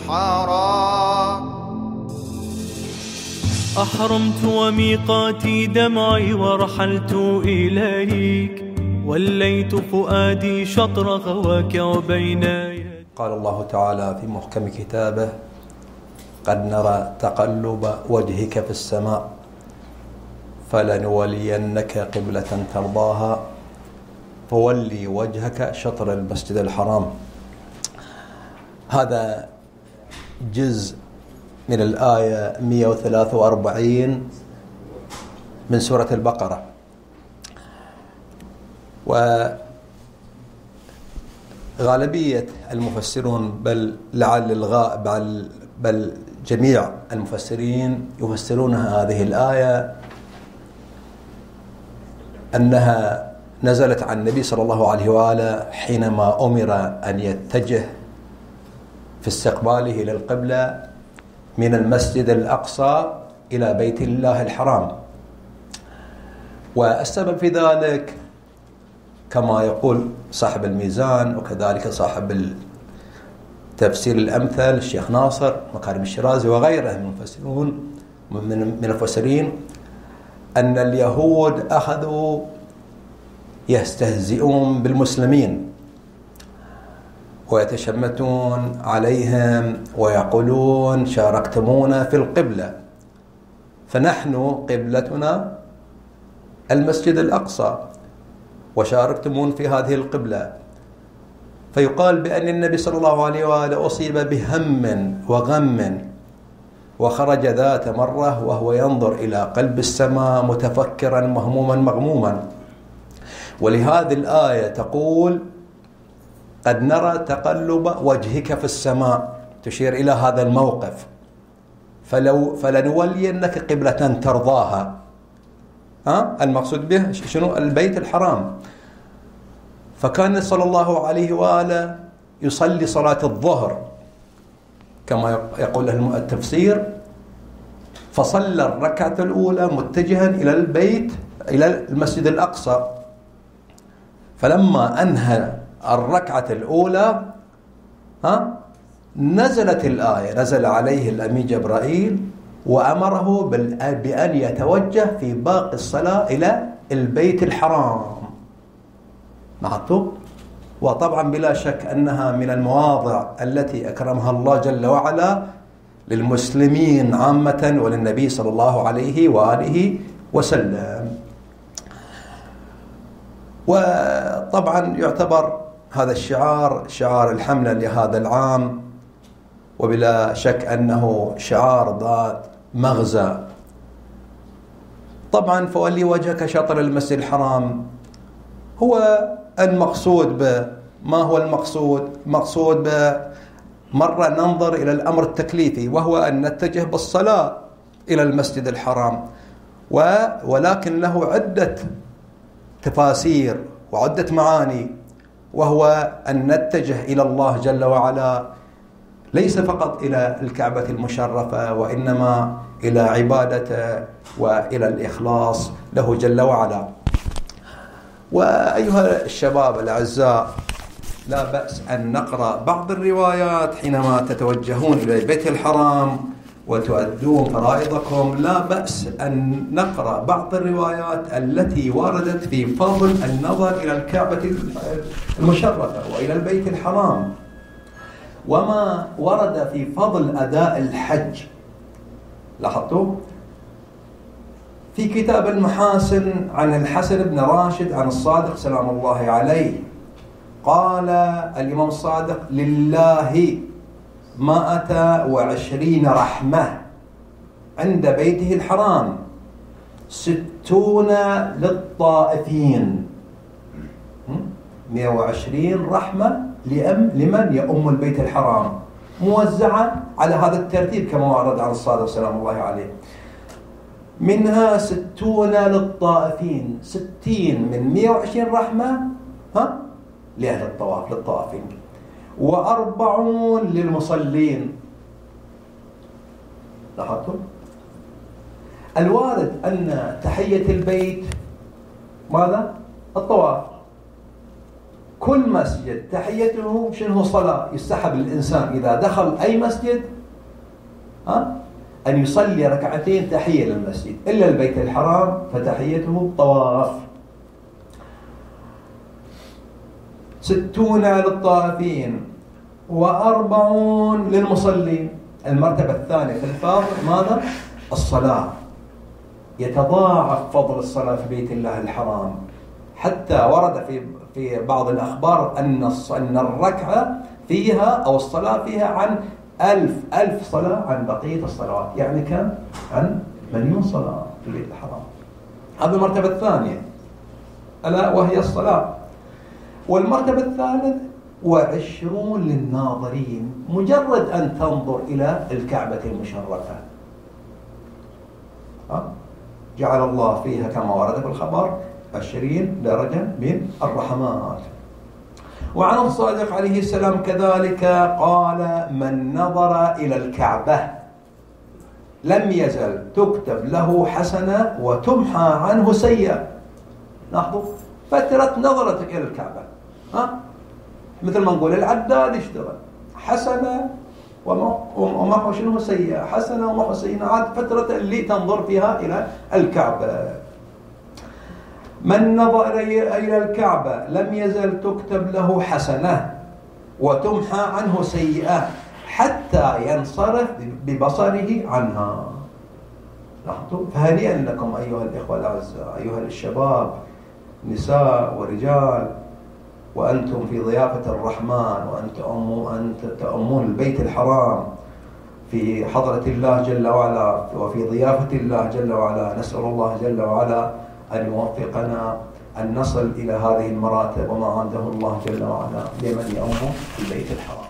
بالحارى أحرمت وميقاتي دمعي ورحلت إليك وليت فؤادي شطر غواك وبين قال الله تعالى في محكم كتابه قد نرى تقلب وجهك في السماء فلنولينك قبلة ترضاها فولي وجهك شطر المسجد الحرام. هذا جزء من الآية 143 من سورة البقرة. وغالبية المفسرون بل لعل الغاء بل, بل جميع المفسرين يفسرون هذه الآية أنها نزلت عن النبي صلى الله عليه وآله حينما أمر أن يتجه في استقباله للقبلة من المسجد الأقصى إلى بيت الله الحرام. والسبب في ذلك كما يقول صاحب الميزان وكذلك صاحب تفسير الأمثل الشيخ ناصر مكارم الشرازي وغيره من المفسرون من المفسرين أن اليهود أخذوا يستهزئون بالمسلمين. ويتشمتون عليهم ويقولون شاركتمونا في القبلة. فنحن قبلتنا المسجد الأقصى وشاركتمون في هذه القبلة. فيقال بأن النبي صلى الله عليه وآله أصيب بهم وغم وخرج ذات مرة وهو ينظر إلى قلب السماء متفكرا مهموما مغموما. ولهذه الآية تقول قد نرى تقلب وجهك في السماء تشير إلى هذا الموقف. فلو فلنولينك قبلة ترضاها. ها؟ المقصود به شنو؟ البيت الحرام. فكان صلى الله عليه وآله يصلي صلاة الظهر كما يقول التفسير. فصلى الركعة الأولى متجها إلى البيت إلى المسجد الأقصى. فلما أنهى الركعة الأولى ها نزلت الآية نزل عليه الأمين جبرائيل وأمره بأن يتوجه في باقي الصلاة إلى البيت الحرام. لاحظتوا وطبعا بلا شك أنها من المواضع التي أكرمها الله جل وعلا للمسلمين عامة وللنبي صلى الله عليه وآله وسلم. وطبعا يعتبر هذا الشعار شعار الحملة لهذا العام وبلا شك أنه شعار ذات مغزى. طبعا فولي وجهك شطر المسجد الحرام. هو المقصود ب ما هو المقصود؟ مقصود ب مرة ننظر إلى الأمر التكليفي وهو أن نتجه بالصلاة إلى المسجد الحرام. ولكن له عدة تفاسير وعدة معاني وهو أن نتجه إلى الله جل وعلا ليس فقط إلى الكعبة المشرفة وإنما إلى عبادته وإلى الإخلاص له جل وعلا. وأيها الشباب الأعزاء لا بأس أن نقرأ بعض الروايات حينما تتوجهون إلى البيت الحرام. وتؤدون فرائضكم لا بأس أن نقرأ بعض الروايات التي وردت في فضل النظر إلى الكعبة المشرفة وإلى البيت الحرام. وما ورد في فضل أداء الحج. لاحظتوا؟ في كتاب المحاسن عن الحسن بن راشد عن الصادق سلام الله عليه قال الإمام الصادق لله مائة وعشرين رحمة عند بيته الحرام. ستون للطائفين. مئة وعشرين رحمة لأم لمن؟ يؤم البيت الحرام. موزعة على هذا الترتيب كما ورد عن الصادق سلام الله عليه. منها ستون للطائفين. ستين من مئة وعشرين رحمة ها؟ لأهل الطواف للطوافين. وأربعون للمصلين. لاحظتم؟ الوارد أن تحية البيت ماذا؟ الطواف. كل مسجد تحيته شنو صلاة يستحب للإنسان إذا دخل أي مسجد ها؟ أن يصلي ركعتين تحية للمسجد. إلا البيت الحرام فتحيته طواف. ستون للطائفين. وأربعون للمصلين. المرتبة الثانية في الفاضل ماذا؟ الصلاة. يتضاعف فضل الصلاة في بيت الله الحرام. حتى ورد في في بعض الأخبار أن أن الركعة فيها أو الصلاة فيها عن ألف ألف صلاة عن بقية الصلوات. يعني كم؟ عن مليون صلاة في بيت الحرام. هذه المرتبة الثانية. ألا وهي الصلاة. والمرتبة الثالثة وعشرون للناظرين مجرد أن تنظر إلى الكعبة المشرفة. جعل الله فيها كما ورد في الخبر عشرين درجة من الرحمات. وعن الصادق عليه السلام كذلك قال من نظر إلى الكعبة لم يزل تكتب له حسنة وتمحى عنه سيئة. لاحظوا فترة نظرتك إلى الكعبة. ها؟ مثل ما نقول العداد اشتغل. حسنة ومحو شنو سيئة؟ حسنة ومحو سيئة. عاد فترة اللي تنظر فيها إلى الكعبة. من نظر إلى الكعبة لم يزل تكتب له حسنة وتمحى عنه سيئة حتى ينصرف ببصره عنها. فهنيئا لكم أيها الإخوة الأعزاء أيها الشباب نساء ورجال. وأنتم في ضيافة الرحمن وأنتم تأمون البيت الحرام في حضرة الله جل وعلا وفي ضيافة الله جل وعلا. نسأل الله جل وعلا أن يوفقنا أن نصل إلى هذه المراتب وما عنده الله جل وعلا لمن يأمه في البيت الحرام.